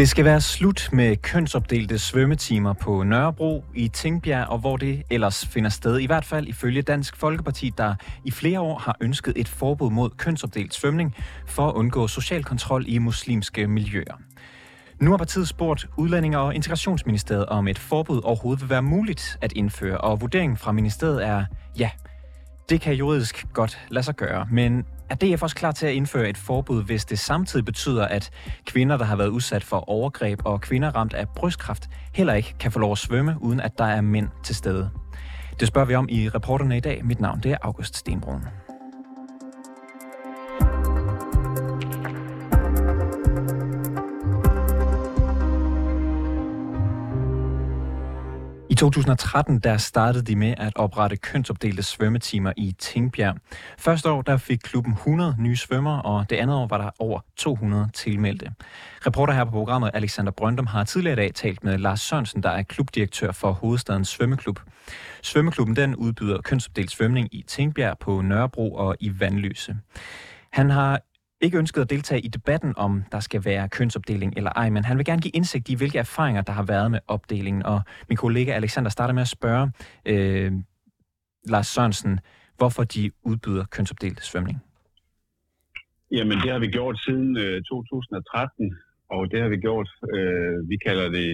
Det skal være slut med kønsopdelte svømmetimer på Nørrebro i Tingbjerg, og hvor det ellers finder sted, i hvert fald ifølge Dansk Folkeparti, der i flere år har ønsket et forbud mod kønsopdelt svømning for at undgå social kontrol i muslimske miljøer. Nu har partiet spurgt Udlændinge- og Integrationsministeriet, om et forbud overhovedet vil være muligt at indføre, og vurderingen fra ministeriet er, ja, det kan juridisk godt lade sig gøre, men er DF også klar til at indføre et forbud, hvis det samtidig betyder, at kvinder, der har været udsat for overgreb og kvinder ramt af brystkræft, heller ikke kan få lov at svømme, uden at der er mænd til stede? Det spørger vi om i reporterne i dag. Mit navn det er August Stenbrun. 2013 der startede de med at oprette kønsopdelte svømmetimer i Tingbjerg. Første år der fik klubben 100 nye svømmer, og det andet år var der over 200 tilmeldte. Reporter her på programmet, Alexander Brøndum, har tidligere i dag talt med Lars Sørensen, der er klubdirektør for Hovedstadens Svømmeklub. Svømmeklubben den udbyder kønsopdelt svømning i Tingbjerg på Nørrebro og i Vandløse. Han har ikke ønsket at deltage i debatten om, der skal være kønsopdeling eller ej, men han vil gerne give indsigt i, hvilke erfaringer, der har været med opdelingen. Og min kollega Alexander starter med at spørge øh, Lars Sørensen, hvorfor de udbyder kønsopdelt svømning. Jamen, det har vi gjort siden øh, 2013, og det har vi gjort, øh, vi kalder det,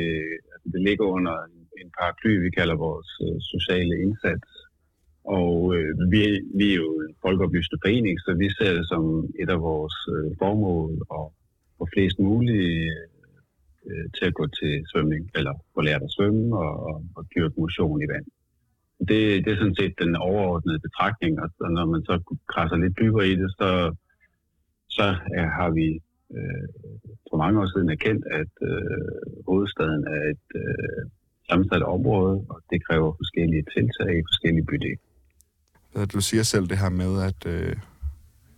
altså det ligger under en, en paraply, vi kalder vores øh, sociale indsats. Og øh, vi, vi er jo en folkeoplyste forening, så vi ser det som et af vores øh, formål at få flest mulige øh, til at gå til svømning, eller få lært at svømme og, og, og dyrke motion i vand. Det, det er sådan set den overordnede betragtning, og og når man så krasser lidt dybere i det, så, så er, har vi øh, for mange år siden erkendt, at øh, hovedstaden er et øh, sammensat område, og det kræver forskellige tiltag i forskellige bydele. Du siger selv det her med, at øh,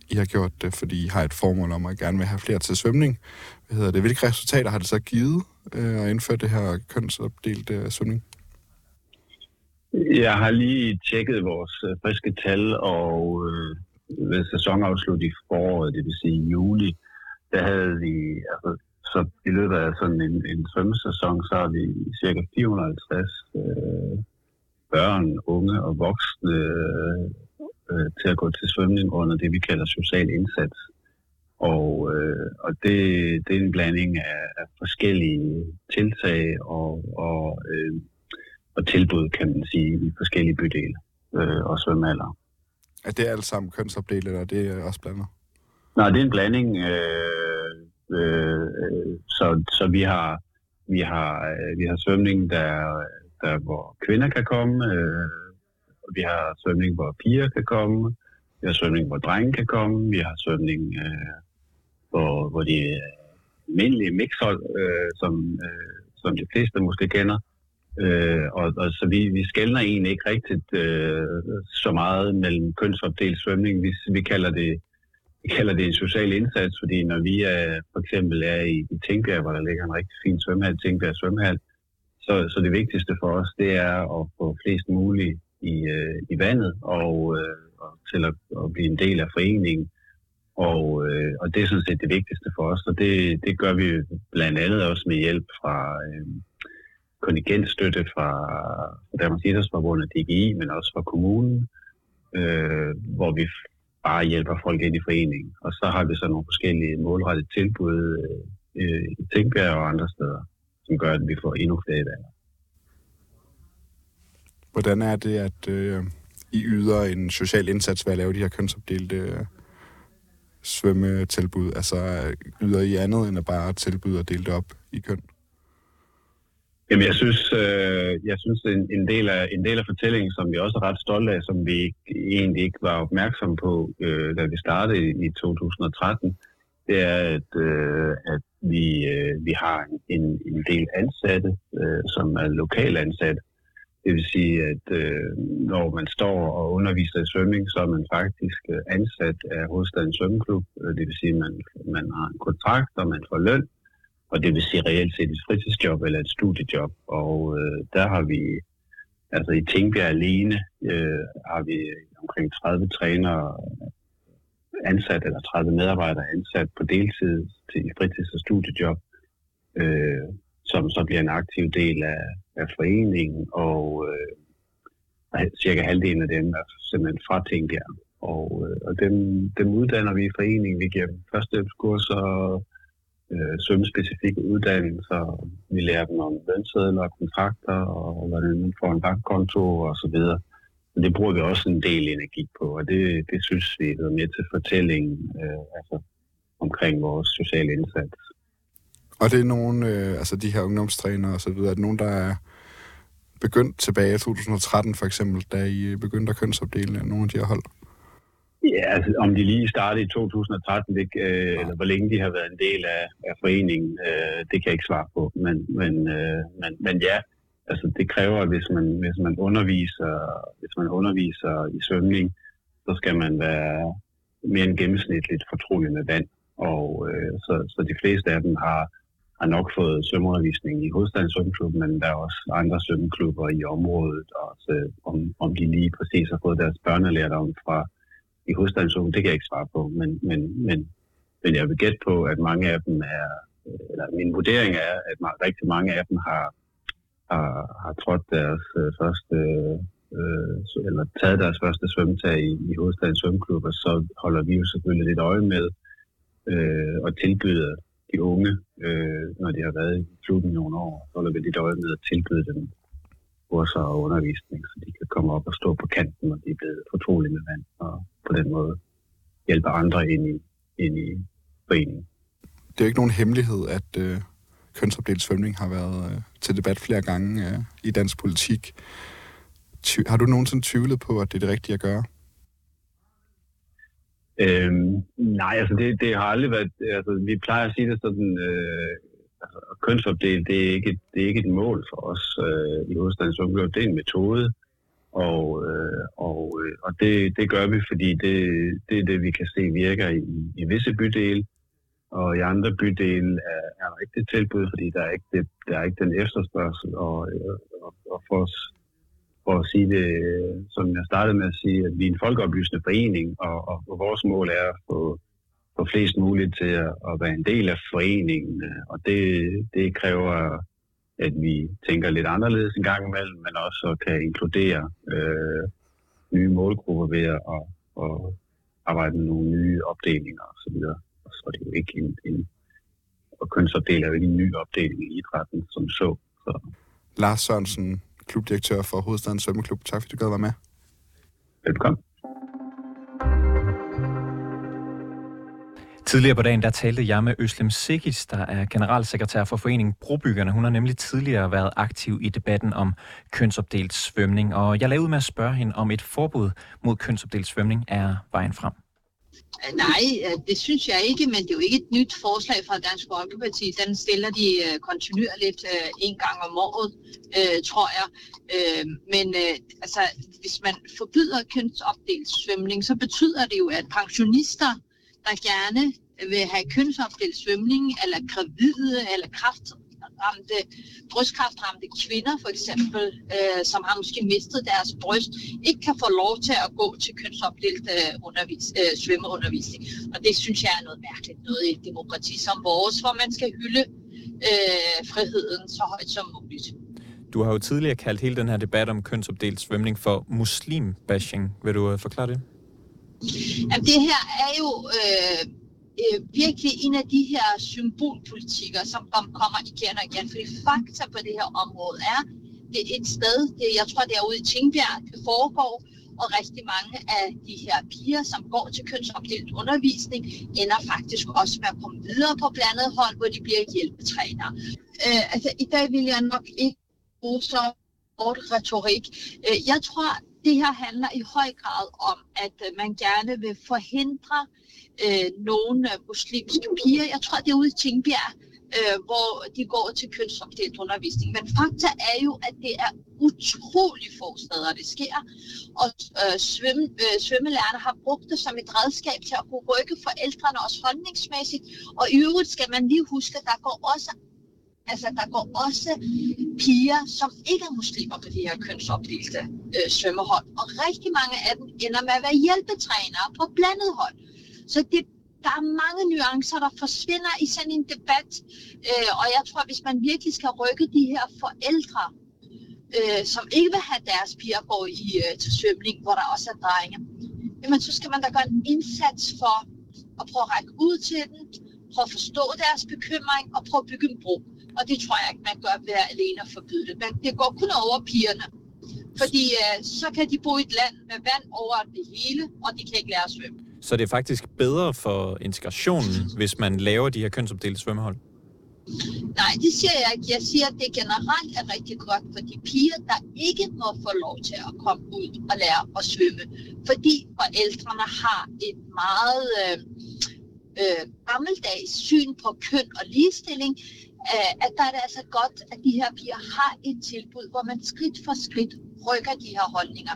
I har gjort det, fordi I har et formål om at gerne vil have flere til svømning. Hvad hedder det? Hvilke resultater har det så givet øh, at indføre det her kønsopdelte øh, svømning? Jeg har lige tjekket vores øh, friske tal, og øh, ved sæsonafslut i foråret, det vil sige i juli, der havde vi, altså, så i løbet af sådan en, en svømmesæson, så har vi cirka 450 øh, børn, unge og voksne øh, til at gå til svømning under det, vi kalder social indsats. Og, øh, og det, det er en blanding af, af forskellige tiltag og, og, øh, og tilbud, kan man sige, i forskellige bydele øh, og svømmealder. Er det alt sammen kønsopdelt, eller er det også blandet? Nej, det er en blanding. Øh, øh, så, så vi har vi har, vi har svømning, der der, hvor kvinder kan komme. Øh, vi har svømning, hvor piger kan komme. Vi har svømning, hvor drenge kan komme. Vi har svømning, øh, hvor, hvor de øh, almindelige mixhold, øh, som, øh, som de fleste måske kender. Øh, og, og så vi, vi skældner egentlig ikke rigtigt øh, så meget mellem kønsopdelt svømning. Vi, vi kalder det vi kalder det en social indsats, fordi når vi er, for eksempel er i, i Tingbjerg, hvor der ligger en rigtig fin svømmehal, Tingbjerg svømmehal, så, så det vigtigste for os, det er at få flest muligt i, øh, i vandet og, øh, og til at, at blive en del af foreningen. Og, øh, og det er sådan set det vigtigste for os, og det, det gør vi blandt andet også med hjælp fra øh, kontingentstøtte fra, fra Danmarks Idrætsforbund og DGI, men også fra kommunen, øh, hvor vi bare hjælper folk ind i foreningen. Og så har vi så nogle forskellige målrettede tilbud øh, i Tingbjerg og andre steder som gør, at vi får endnu flere vand. Hvordan er det, at øh, I yder en social indsats ved at lave de her kønsopdelte øh, svømmetilbud? Altså, yder I andet end at bare tilbyde at dele det op i køn? Jamen, jeg synes, øh, jeg synes en, en, del af, en del af fortællingen, som vi også er ret stolte af, som vi ikke, egentlig ikke var opmærksom på, øh, da vi startede i, i 2013, det er, at, øh, at vi, øh, vi har en, en del ansatte, øh, som er lokal ansatte. Det vil sige, at øh, når man står og underviser i svømning, så er man faktisk øh, ansat af Hovedstadens Svømmeklub. Øh, det vil sige, at man, man har en kontrakt, og man får løn. Og det vil sige reelt set et fritidsjob eller et studiejob. Og øh, der har vi, altså i Tingbjerg alene, øh, har vi omkring 30 trænere ansat, eller 30 medarbejdere ansat på deltid til fritids- og studiejob. øh, som så bliver en aktiv del af, af foreningen, og øh, cirka halvdelen af dem er simpelthen fra Tingbjerg. Og, øh, og dem, dem uddanner vi i foreningen. Vi giver dem førstehjælpskurser, øh, svømmespecifikke uddannelser. Vi lærer dem om lønsedler og kontrakter, og hvordan man får en bankkonto og så videre. Men det bruger vi også en del energi på, og det, det synes vi er med til fortællingen øh, altså, omkring vores sociale indsats. Og det er nogle, øh, altså de her ungdomstrænere og så videre, er det nogen, der er begyndt tilbage i 2013 for eksempel, da I begyndte at kønsopdele nogle af de her hold? Ja, altså, om de lige startede i 2013, det, øh, eller hvor længe de har været en del af, af foreningen, øh, det kan jeg ikke svare på. Men, men, øh, men, men ja, altså det kræver, at hvis man, hvis man underviser, hvis man underviser i svømning, så skal man være mere end gennemsnitligt fortrolig med vand. Og øh, så, så de fleste af dem har, har nok fået svømmeundervisning i Hovedstadens Svømmeklub, men der er også andre svømmeklubber i området, og så, om, om de lige præcis har fået deres børnelærdom fra i Hovedstadens Svømmeklub, det kan jeg ikke svare på, men, men, men, men jeg vil gætte på, at mange af dem er, eller min vurdering er, at rigtig mange af dem har, har, har trådt deres øh, første øh, eller taget deres første svømmetag i, i Hovedstadens Svømmeklub, og så holder vi jo selvfølgelig lidt øje med øh, og tilbyde de unge, øh, når de har været i klubben i nogle år, så holder vi lidt øje med at tilbyde dem kurser og undervisning, så de kan komme op og stå på kanten, når de er blevet fortrolige med vand, og på den måde hjælpe andre ind i, ind i foreningen. Det er jo ikke nogen hemmelighed, at øh, kønsopdelt svømning har været øh, til debat flere gange øh, i dansk politik. Ty- har du nogensinde tvivlet på, at det er det rigtige at gøre? Øhm, nej, altså det, det har aldrig været... Altså, vi plejer at sige det sådan... Øh, altså, kønsopdelt, det er, ikke, det er ikke et mål for os øh, i hovedstadens ungdom. Det er en metode. Og, øh, og, øh, og det, det gør vi, fordi det, det er det, vi kan se virker i, i visse bydele. Og i andre bydele er, er der ikke det tilbud, fordi der er ikke, det, der er ikke den efterspørgsel. Og, øh, og, og for os for at sige det, som jeg startede med at sige, at vi er en folkeoplysende forening, og, og, og vores mål er at få, få flest muligt til at, at være en del af foreningen, og det, det kræver, at vi tænker lidt anderledes en gang imellem, men også kan inkludere øh, nye målgrupper ved at, og, at arbejde med nogle nye opdelinger osv. Og så er det jo ikke en, en og kønsopdel er jo ikke en ny opdeling i idrætten som så. så. Lars Sørensen, klubdirektør for Hovedstadens Svømmeklub. Tak fordi du gad være med. Velkommen. Tidligere på dagen, der talte jeg med Øslem Sikic, der er generalsekretær for foreningen Brobyggerne. Hun har nemlig tidligere været aktiv i debatten om kønsopdelt svømning, og jeg lavede med at spørge hende, om et forbud mod kønsopdelt svømning er vejen frem. Øh, nej, øh, det synes jeg ikke, men det er jo ikke et nyt forslag fra Dansk Folkeparti. Den stiller de øh, kontinuerligt øh, en gang om året, tror jeg. Men altså, hvis man forbyder kønsopdelt svømning, så betyder det jo, at pensionister, der gerne vil have kønsopdelt svømning, eller gravide, eller kraft, ramte, brystkræftramte kvinder for eksempel, øh, som har måske mistet deres bryst, ikke kan få lov til at gå til kønsopdelt øh, undervis, øh, svømmeundervisning. Og det synes jeg er noget mærkeligt, noget i et demokrati som vores, hvor man skal hylde øh, friheden så højt som muligt. Du har jo tidligere kaldt hele den her debat om kønsopdelt svømning for muslim-bashing. Vil du uh, forklare det? Jamen, det her er jo øh, øh, virkelig en af de her symbolpolitikker, som kommer igen og igen. Fordi fakta på det her område er, det er et sted, det, jeg tror det er ude i Tingbjerg, det foregår, og rigtig mange af de her piger, som går til kønsopdelt undervisning, ender faktisk også med at komme videre på blandet hold, hvor de bliver hjælpetrænere. Øh, altså, i dag vil jeg nok ikke bruge så hårdt retorik. Øh, jeg tror, det her handler i høj grad om, at øh, man gerne vil forhindre øh, nogle øh, muslimske piger. Jeg tror, det er ude i Tingbjerg, øh, hvor de går til kønsopdelt undervisning. Men fakta er jo, at det er utrolig få steder, det sker. Og øh, svømme, øh, svømmelærerne har brugt det som et redskab til at kunne rykke forældrene også holdningsmæssigt. Og i øvrigt skal man lige huske, at der går også Altså, der går også piger, som ikke er muslimer på de her kønsopdelte øh, svømmehold. Og rigtig mange af dem ender med at være hjælpetrænere på blandet hold. Så det der er mange nuancer, der forsvinder i sådan en debat. Øh, og jeg tror, hvis man virkelig skal rykke de her forældre, øh, som ikke vil have deres piger gå i, øh, til svømning, hvor der også er drenge, jamen så skal man da gøre en indsats for at prøve at række ud til dem, prøve at forstå deres bekymring og prøve at bygge en bro. Og det tror jeg ikke, man gør ved at alene at forbyde det. Men det går kun over pigerne. Fordi øh, så kan de bo i et land med vand over det hele, og de kan ikke lære at svømme. Så det er faktisk bedre for integrationen, hvis man laver de her kønsopdelte svømmehold? Nej, det siger jeg ikke. Jeg siger, at det generelt er rigtig godt for de piger, der ikke må få lov til at komme ud og lære at svømme. Fordi forældrene har et meget øh, øh, gammeldags syn på køn og ligestilling, øh, at der er det altså godt, at de her piger har et tilbud, hvor man skridt for skridt rykker de her holdninger.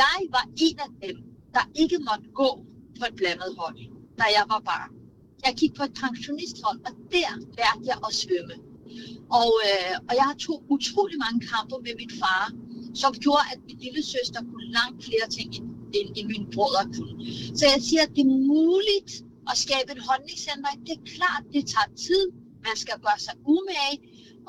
Jeg var en af dem, der ikke måtte gå på et blandet hold, da jeg var barn. Jeg gik på et pensionisthold, og der lærte jeg at svømme. Og, øh, og jeg har to utrolig mange kampe med min far, som gjorde, at min lille søster kunne langt flere ting, end, end, end min bror kunne. Så jeg siger, at det er muligt at skabe en holdningsændring. Det er klart, det tager tid. Man skal gøre sig umage.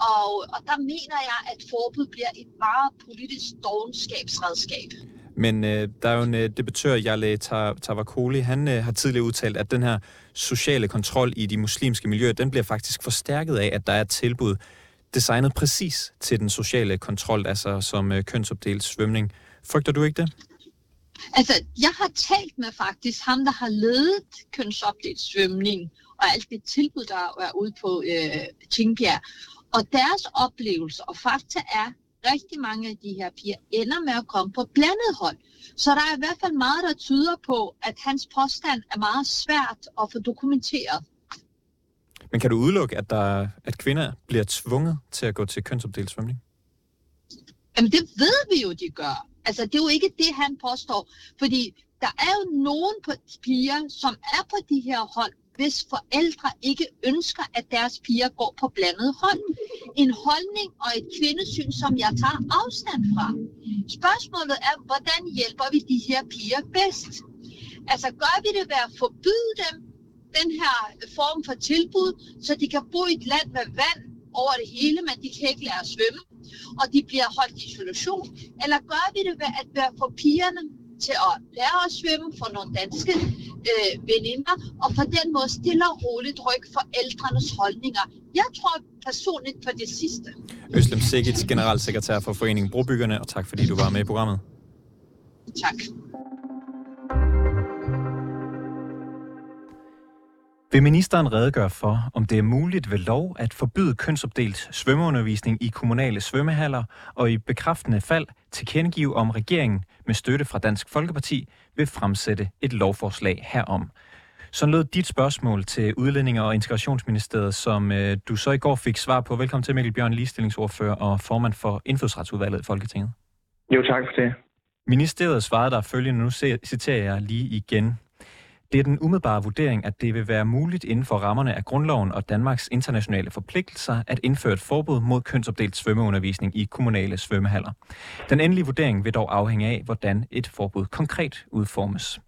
Og, og der mener jeg, at forbud bliver et meget politisk dogenskabsredskab. Men øh, der er jo en øh, debattør, Jale Tavakoli, han øh, har tidligere udtalt, at den her sociale kontrol i de muslimske miljøer, den bliver faktisk forstærket af, at der er et tilbud designet præcis til den sociale kontrol, altså som øh, kønsopdelt svømning. Frygter du ikke det? Altså, jeg har talt med faktisk ham, der har ledet kønsopdelt svømning, og alt det tilbud, der er ude på øh, Tingbjerg. Og deres oplevelse og fakta er, rigtig mange af de her piger ender med at komme på blandet hold. Så der er i hvert fald meget, der tyder på, at hans påstand er meget svært at få dokumenteret. Men kan du udelukke, at, der, at kvinder bliver tvunget til at gå til kønsopdelt svømning? Jamen det ved vi jo, de gør. Altså det er jo ikke det, han påstår. Fordi der er jo nogen piger, som er på de her hold, hvis forældre ikke ønsker, at deres piger går på blandet hold. En holdning og et kvindesyn, som jeg tager afstand fra. Spørgsmålet er, hvordan hjælper vi de her piger bedst? Altså gør vi det ved at forbyde dem den her form for tilbud, så de kan bo i et land med vand over det hele, men de kan ikke lære at svømme, og de bliver holdt i isolation? Eller gør vi det ved at, at få pigerne til at lære at svømme for nogle danske øh, veninder, og på den måde stille og roligt ryk forældrenes holdninger. Jeg tror personligt på det sidste. Øslem Sigic, generalsekretær for Foreningen Brobyggerne, og tak fordi du var med i programmet. Tak. Vil ministeren redegøre for, om det er muligt ved lov at forbyde kønsopdelt svømmeundervisning i kommunale svømmehaller, og i bekræftende fald tilkendegive om regeringen med støtte fra Dansk Folkeparti vil fremsætte et lovforslag herom? Så lød dit spørgsmål til Udlændinge- og Integrationsministeriet, som øh, du så i går fik svar på. Velkommen til Mikkel Bjørn, ligestillingsordfører og formand for Indfødsretsudvalget i Folketinget. Jo, tak for det. Ministeriet svarede der følgende, nu citerer jeg lige igen. Det er den umiddelbare vurdering, at det vil være muligt inden for rammerne af grundloven og Danmarks internationale forpligtelser at indføre et forbud mod kønsopdelt svømmeundervisning i kommunale svømmehaller. Den endelige vurdering vil dog afhænge af, hvordan et forbud konkret udformes.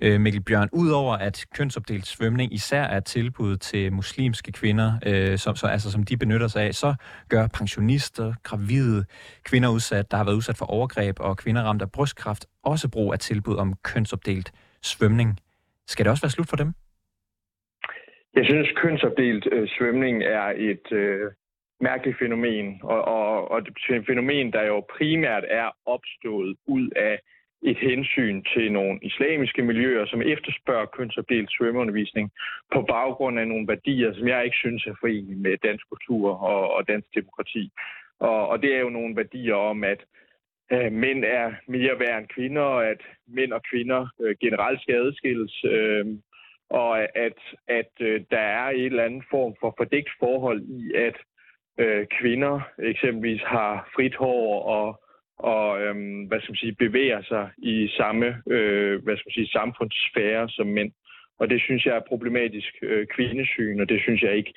Øh, Mikkel Bjørn, udover at kønsopdelt svømning især er tilbud til muslimske kvinder, øh, som, så, altså, som de benytter sig af, så gør pensionister, gravide, kvinder udsat, der har været udsat for overgreb og kvinder ramt af brystkræft, også brug af tilbud om kønsopdelt svømning. Skal det også være slut for dem? Jeg synes, kønsopdelt øh, svømning er et øh, mærkeligt fænomen, og, og, og det er et fænomen, der jo primært er opstået ud af et hensyn til nogle islamiske miljøer, som efterspørger kønsopdelt svømmeundervisning på baggrund af nogle værdier, som jeg ikke synes er forenlige med dansk kultur og, og dansk demokrati. Og, og det er jo nogle værdier om, at øh, Øh, mænd er mere værd end kvinder, og at mænd og kvinder øh, generelt skal adskilles, øh, og at, at øh, der er en eller anden form for fordækt forhold i, at øh, kvinder eksempelvis har frit hår og og øhm, hvad skal man sige, bevæger sig i samme øh, hvad skal man sige, samfundssfære som mænd. Og det synes jeg er problematisk øh, kvindesyn, og det synes jeg ikke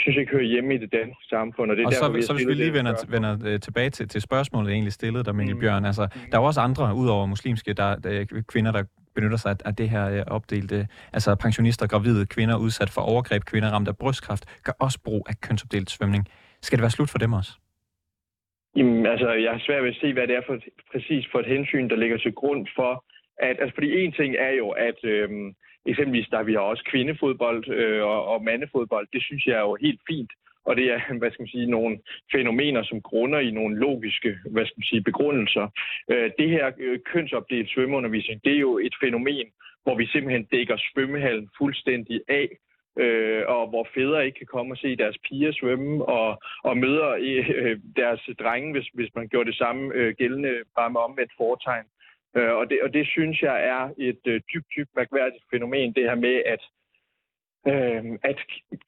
synes jeg ikke hører hjemme i det danske samfund. Og, det er og derfor, så, vi så hvis vi lige vender, vender øh, tilbage til, til spørgsmålet, egentlig stillede der, Mikkel mm. Bjørn. Altså, der er jo også andre, udover muslimske, der, der, kvinder, der benytter sig af det her øh, opdelte, altså pensionister, gravide, kvinder udsat for overgreb, kvinder ramt af brystkræft, gør også brug af kønsopdelt svømning. Skal det være slut for dem også? Jamen, altså, jeg har svært ved at se, hvad det er for, præcis for et hensyn, der ligger til grund for, at, altså, fordi en ting er jo, at øhm, eksempelvis der vi har også kvindefodbold øh, og, og mandefodbold, det synes jeg er jo helt fint. Og det er, hvad skal man sige, nogle fænomener, som grunder i nogle logiske, hvad skal man sige, begrundelser. Øh, det her øh, kønsopdelt svømmeundervisning, det er jo et fænomen, hvor vi simpelthen dækker svømmehallen fuldstændig af, øh, og hvor fædre ikke kan komme og se deres piger svømme, og, og møder øh, øh, deres drenge, hvis, hvis man gjorde det samme øh, gældende, bare med omvendt foretegn. Øh, og, det, og det synes jeg er et øh, dybt, dybt mærkværdigt fænomen, det her med, at øh, at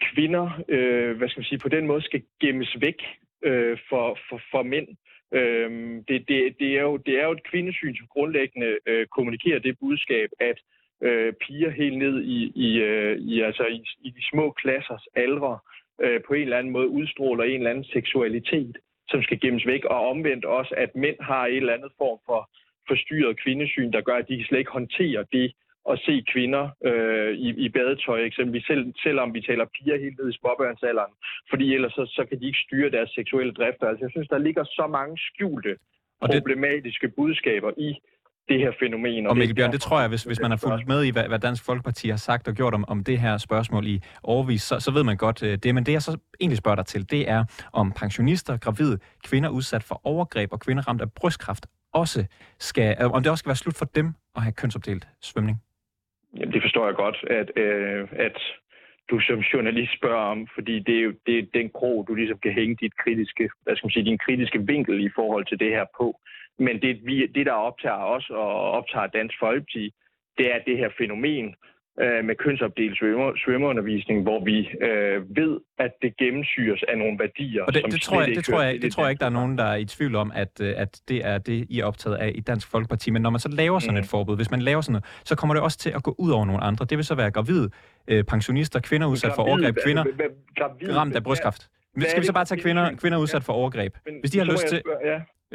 kvinder, øh, hvad skal man sige, på den måde skal gemmes væk øh, for, for, for mænd. Øh, det, det, det, er jo, det er jo et kvindesyn, som grundlæggende øh, kommunikerer det budskab, at øh, piger helt ned i, i, øh, i, altså i, i de små klassers aldre øh, på en eller anden måde udstråler en eller anden seksualitet, som skal gemmes væk, og omvendt også, at mænd har en eller anden form for forstyrret kvindesyn, der gør, at de slet ikke håndtere det, at se kvinder øh, i, i badetøj, eksempelvis, selv, selvom vi taler piger helt ned i småbørnsalderen, fordi ellers så, så kan de ikke styre deres seksuelle drifter. Altså, jeg synes, der ligger så mange skjulte og det... problematiske budskaber i det her fænomen. Og, og Mikkel Bjørn, det tror jeg, hvis, hvis man har fulgt med i, hvad, hvad Dansk Folkeparti har sagt og gjort om, om det her spørgsmål i overvis, så, så ved man godt øh, det. Men det, jeg så egentlig spørger dig til, det er, om pensionister, gravide, kvinder udsat for overgreb og kvinder ramt af brystkræft også skal, øh, om det også skal være slut for dem at have kønsopdelt svømning. Jamen, det forstår jeg godt, at, øh, at du som journalist spørger om, fordi det er jo det er den krog, du ligesom kan hænge dit kritiske, hvad skal man sige, din kritiske vinkel i forhold til det her på. Men det, vi, det der optager os og optager Dansk Folkeparti, det er det her fænomen, øh, med kønsopdelt svømmer, svømmeundervisning, hvor vi øh, ved, at det gennemsyres af nogle værdier. Og det, som det, tror jeg, det, tror jeg, det tror jeg ikke, der er nogen, der er i tvivl om, at, øh, at det er det, I er optaget af i Dansk Folkeparti. Men når man så laver sådan mm. et forbud, hvis man laver sådan noget, så kommer det også til at gå ud over nogle andre. Det vil så være gravide, øh, pensionister, kvinder udsat for overgreb, kvinder ramt af brystkræft. Skal vi så bare tage kvinder, kvinder udsat for overgreb? Hvis de har lyst til...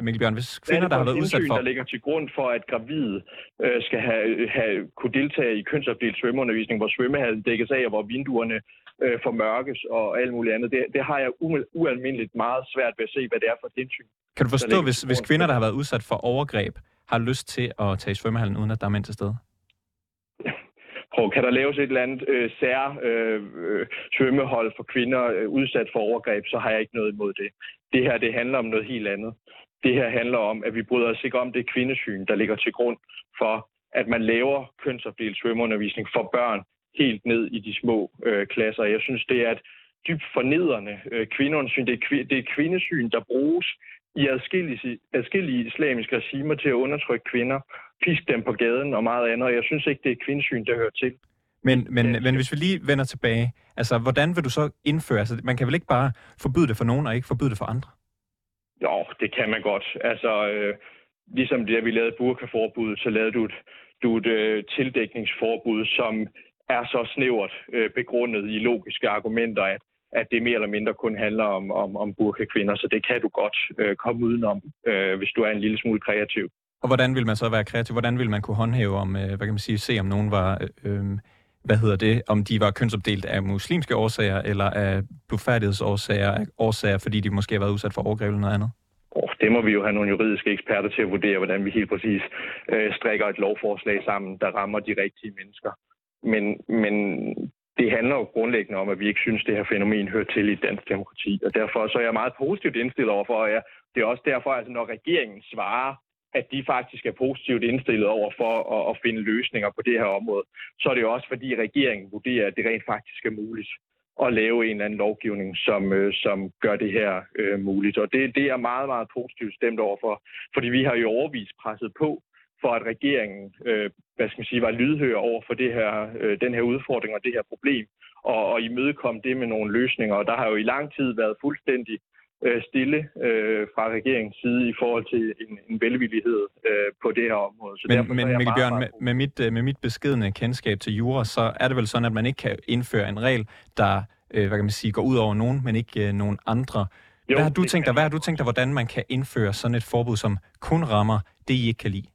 Mikkel Bjørn, hvis kvinder, der har været udsat for... der ligger til grund for, at gravide øh, skal have, have, kunne deltage i kønsopdelt svømmeundervisning, hvor svømmehallen dækkes af, og hvor vinduerne øh, formørkes og alt muligt andet. Det, det har jeg ualmindeligt meget svært ved at se, hvad det er for et hensyn. Kan du forstå, hvis, hvis kvinder, der har været udsat for overgreb, har lyst til at tage i svømmehallen, uden at der er mænd til stede? Prøv, kan der laves et eller andet øh, sær øh, øh, svømmehold for kvinder øh, udsat for overgreb, så har jeg ikke noget imod det. Det her, det handler om noget helt andet. Det her handler om, at vi bryder os ikke om det kvindesyn, der ligger til grund for, at man laver kønsopdelt svømmeundervisning for børn helt ned i de små øh, klasser. Jeg synes, det er et dybt fornedrende øh, kvindeundersyn. Det er, det er kvindesyn, der bruges i adskillige, adskillige islamiske regimer til at undertrykke kvinder, piske dem på gaden og meget andet. Jeg synes ikke, det er kvindesyn, der hører til. Men, men, men hvis vi lige vender tilbage, altså hvordan vil du så indføre, altså man kan vel ikke bare forbyde det for nogen og ikke forbyde det for andre? Jo, det kan man godt. Altså, øh, ligesom det, vi lavede burkaforbud, så lavede du et, du et øh, tildækningsforbud, som er så snævert øh, begrundet i logiske argumenter, at, at det mere eller mindre kun handler om, om, om burkakvinder. Så det kan du godt øh, komme udenom, øh, hvis du er en lille smule kreativ. Og hvordan vil man så være kreativ? Hvordan vil man kunne håndhæve om, øh, hvad kan man sige, se om nogen var... Øh, øh hvad hedder det, om de var kønsopdelt af muslimske årsager, eller af blufærdighedsårsager, af årsager, fordi de måske har været udsat for overgreb eller noget andet? Oh, det må vi jo have nogle juridiske eksperter til at vurdere, hvordan vi helt præcis øh, strikker et lovforslag sammen, der rammer de rigtige mennesker. Men, men det handler jo grundlæggende om, at vi ikke synes, det her fænomen hører til i dansk demokrati. Og derfor så er jeg meget positivt indstillet overfor, og jeg, det er også derfor, at altså, når regeringen svarer at de faktisk er positivt indstillet over for at, at finde løsninger på det her område, så er det jo også fordi regeringen vurderer, at det rent faktisk er muligt at lave en eller anden lovgivning, som, øh, som gør det her øh, muligt. Og det, det er meget, meget positivt stemt overfor, fordi vi har jo overvist presset på for at regeringen øh, hvad skal man sige, var lydhør over for det her, øh, den her udfordring og det her problem, og, og imødekom det med nogle løsninger. Og der har jo i lang tid været fuldstændig øh, stille øh, fra regeringens side i forhold til en, en velvillighed øh, på det her område. Så men derfor, men Mikkel Bjørn, med, med, mit, øh, med mit beskedende kendskab til jura, så er det vel sådan, at man ikke kan indføre en regel, der øh, hvad kan man sige, går ud over nogen, men ikke øh, nogen andre. Jo, hvad har du tænkt dig, hvad har du tænkt dig, hvordan man kan indføre sådan et forbud, som kun rammer det, I ikke kan lide?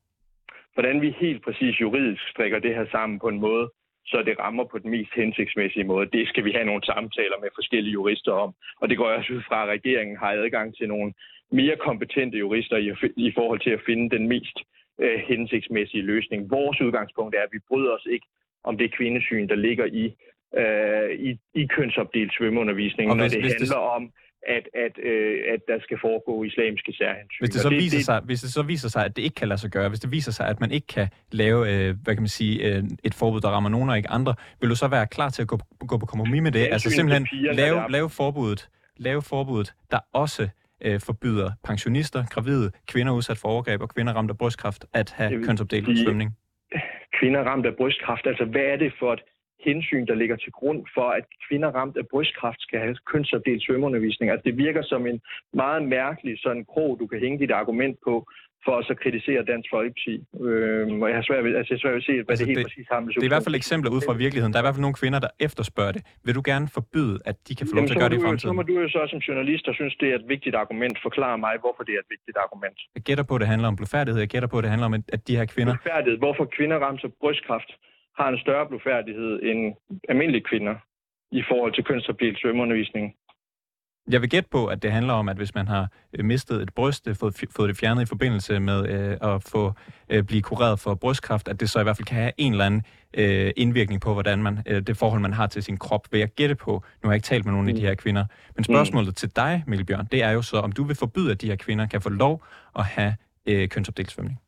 Hvordan vi helt præcis juridisk strikker det her sammen på en måde, så det rammer på den mest hensigtsmæssige måde. Det skal vi have nogle samtaler med forskellige jurister om. Og det går også ud fra, at regeringen har adgang til nogle mere kompetente jurister i, i forhold til at finde den mest øh, hensigtsmæssige løsning. Vores udgangspunkt er, at vi bryder os ikke om det kvindesyn, der ligger i, øh, i, i kønsopdelt svømmeundervisning, hvis, når det handler det... om at, at, øh, at der skal foregå islamiske særhensyn. Hvis det, så det, viser det, sig, hvis det så viser sig, at det ikke kan lade sig gøre, hvis det viser sig, at man ikke kan lave øh, hvad kan man sige, øh, et forbud, der rammer nogen og ikke andre, vil du så være klar til at gå, gå på kompromis med det? Altså simpelthen piger, lave, lave, forbuddet, lave forbuddet, der også øh, forbyder pensionister, gravide, kvinder udsat for overgreb og kvinder ramt af brystkræft at have kønsopdelt svømning? Kvinder ramt af brystkræft, altså hvad er det for et hensyn, der ligger til grund for, at kvinder ramt af brystkræft skal have kønsopdelt svømmeundervisning. Altså det virker som en meget mærkelig sådan krog, du kan hænge dit argument på, for at så kritisere Dansk Folkeparti. Øh, og jeg har svært ved, altså jeg har svært ved at se, hvad altså det helt det, præcis har med Det er i hvert fald eksempler ud fra virkeligheden. Der er i hvert fald nogle kvinder, der efterspørger det. Vil du gerne forbyde, at de kan få lov til at gøre det i fremtiden? Så må du jo så som journalist, der synes, det er et vigtigt argument, forklare mig, hvorfor det er et vigtigt argument. Jeg gætter på, at det handler om blodfærdighed. Jeg gætter på, at det handler om, at de her kvinder... Blodfærdighed. Hvorfor kvinder rammer brystkræft? Har en større blodfærdighed end almindelige kvinder i forhold til kønsopdelt svømmeundervisning. Jeg vil gætte på, at det handler om, at hvis man har øh, mistet et bryst, øh, fået, fået det fjernet i forbindelse med øh, at få øh, blive kureret for brystkræft, at det så i hvert fald kan have en eller anden øh, indvirkning på, hvordan man øh, det forhold, man har til sin krop, vil jeg gætte på. Nu har jeg ikke talt med nogen mm. af de her kvinder. Men spørgsmålet mm. til dig, Mikkel Bjørn, det er jo så, om du vil forbyde, at de her kvinder kan få lov at have øh, kønsopdelt svømning.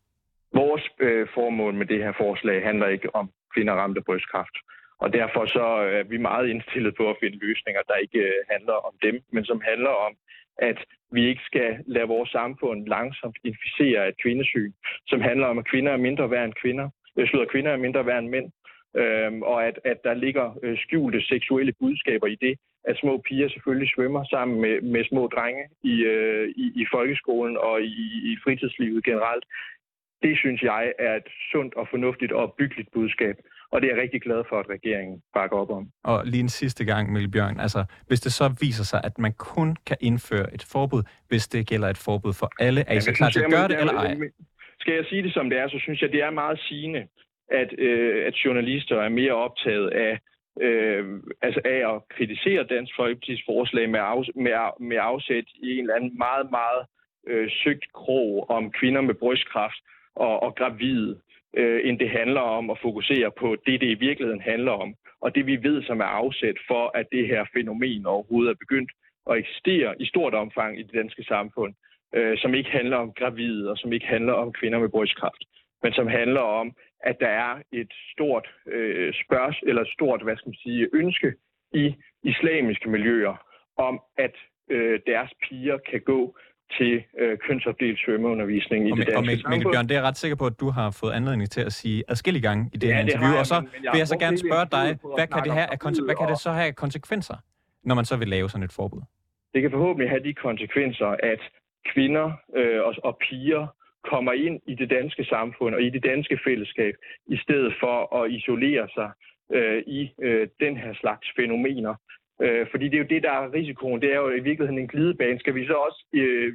Vores øh, formål med det her forslag handler ikke om kvinder ramt af brystkræft. Og derfor så øh, er vi meget indstillet på at finde løsninger, der ikke øh, handler om dem, men som handler om, at vi ikke skal lade vores samfund langsomt inficere et kvindesyn, som handler om, at kvinder er mindre værd end kvinder. Øh, Jeg slutter, kvinder er mindre værd end mænd. Øhm, og at, at der ligger øh, skjulte seksuelle budskaber i det, at små piger selvfølgelig svømmer sammen med, med små drenge i, øh, i, i folkeskolen og i, i fritidslivet generelt. Det synes jeg er et sundt og fornuftigt og opbyggeligt budskab. Og det er jeg rigtig glad for, at regeringen bakker op om. Og lige en sidste gang, Mikkel Bjørn, altså hvis det så viser sig, at man kun kan indføre et forbud, hvis det gælder et forbud for alle, er I så klar til at gøre det, eller ej? Skal jeg sige det som det er, så synes jeg, det er meget sigende, at, øh, at journalister er mere optaget af, øh, altså af at kritisere Dansk Folkeparti's forslag med, af, med, med afsæt i en eller anden meget, meget øh, søgt krog om kvinder med brystkræft, og, og gravide, øh, end det handler om at fokusere på det, det i virkeligheden handler om. Og det vi ved, som er afsæt for, at det her fænomen overhovedet er begyndt at eksistere i stort omfang i det danske samfund, øh, som ikke handler om gravide, og som ikke handler om kvinder med brystkræft, men som handler om, at der er et stort øh, spørgs, eller et stort, hvad skal man sige, ønske i islamiske miljøer om, at øh, deres piger kan gå til øh, kønsopdelt svømmeundervisning i og det danske og Mikkel, Mikkel Bjørn, det er jeg ret sikker på, at du har fået anledning til at sige adskillige gange i det ja, her interview. Det og så men, men vil jeg så gerne spørge dig, hvad kan, det her, hvad kan det så have konsekvenser, når man så vil lave sådan et forbud? Det kan forhåbentlig have de konsekvenser, at kvinder øh, og, og piger kommer ind i det danske samfund og i det danske fællesskab, i stedet for at isolere sig øh, i øh, den her slags fænomener, Øh, fordi det er jo det, der er risikoen. Det er jo i virkeligheden en glidebane. Skal vi så også øh,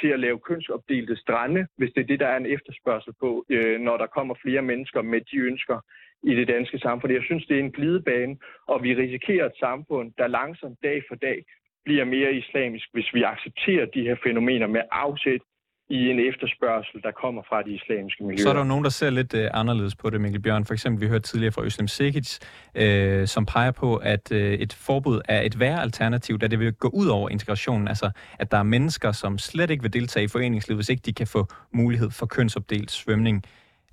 til at lave kønsopdelte strande, hvis det er det, der er en efterspørgsel på, øh, når der kommer flere mennesker med de ønsker i det danske samfund. Jeg synes, det er en glidebane, og vi risikerer et samfund, der langsomt dag for dag bliver mere islamisk, hvis vi accepterer de her fænomener med afsæt i en efterspørgsel, der kommer fra de islamiske miljøer. Så er der nogen, der ser lidt øh, anderledes på det, Mikkel Bjørn. For eksempel, vi hørte tidligere fra Øslem Sekic, øh, som peger på, at øh, et forbud er et værre alternativ, da det vil gå ud over integrationen. Altså, at der er mennesker, som slet ikke vil deltage i foreningslivet, hvis ikke de kan få mulighed for kønsopdelt svømning.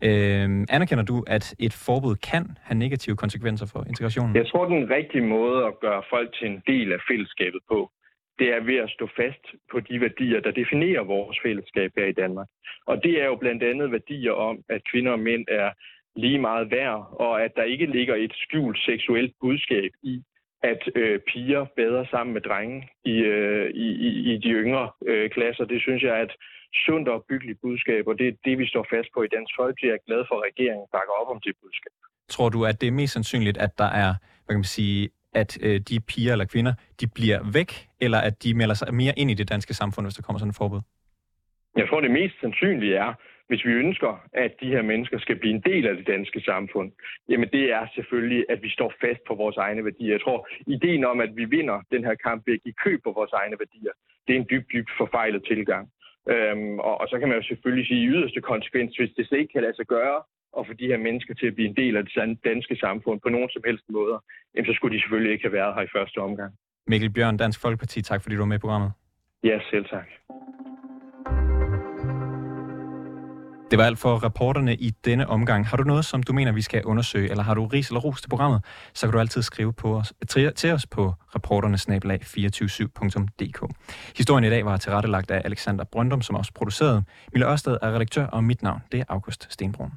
Øh, anerkender du, at et forbud kan have negative konsekvenser for integrationen? Jeg tror, den rigtige måde at gøre folk til en del af fællesskabet på, det er ved at stå fast på de værdier, der definerer vores fællesskab her i Danmark. Og det er jo blandt andet værdier om, at kvinder og mænd er lige meget værd, og at der ikke ligger et skjult seksuelt budskab i, at øh, piger bader sammen med drenge i, øh, i, i, i de yngre øh, klasser. Det synes jeg er et sundt og byggeligt budskab, og det er det, vi står fast på i Dansk Folkeparti. Jeg er glad for, at regeringen bakker op om det budskab. Tror du, at det er mest sandsynligt, at der er hvad kan man sige, at øh, de piger eller kvinder, de bliver væk, eller at de melder sig mere ind i det danske samfund, hvis der kommer sådan et forbud? Jeg tror, det mest sandsynlige er, hvis vi ønsker, at de her mennesker skal blive en del af det danske samfund, jamen det er selvfølgelig, at vi står fast på vores egne værdier. Jeg tror, ideen om, at vi vinder den her kamp ved at give køb på vores egne værdier, det er en dybt, dybt forfejlet tilgang. Øhm, og, og så kan man jo selvfølgelig sige i yderste konsekvens, hvis det slet ikke kan lade sig gøre at få de her mennesker til at blive en del af det danske samfund på nogen som helst måder, jamen så skulle de selvfølgelig ikke have været her i første omgang. Mikkel Bjørn, Dansk Folkeparti, tak fordi du var med i programmet. Ja, selv tak. Det var alt for reporterne i denne omgang. Har du noget, som du mener, vi skal undersøge, eller har du ris eller ros til programmet, så kan du altid skrive på os, til os på reporternesnabelag247.dk. Historien i dag var tilrettelagt af Alexander Brøndum, som også producerede. Mille Ørsted er redaktør, og mit navn det er August Stenbrun.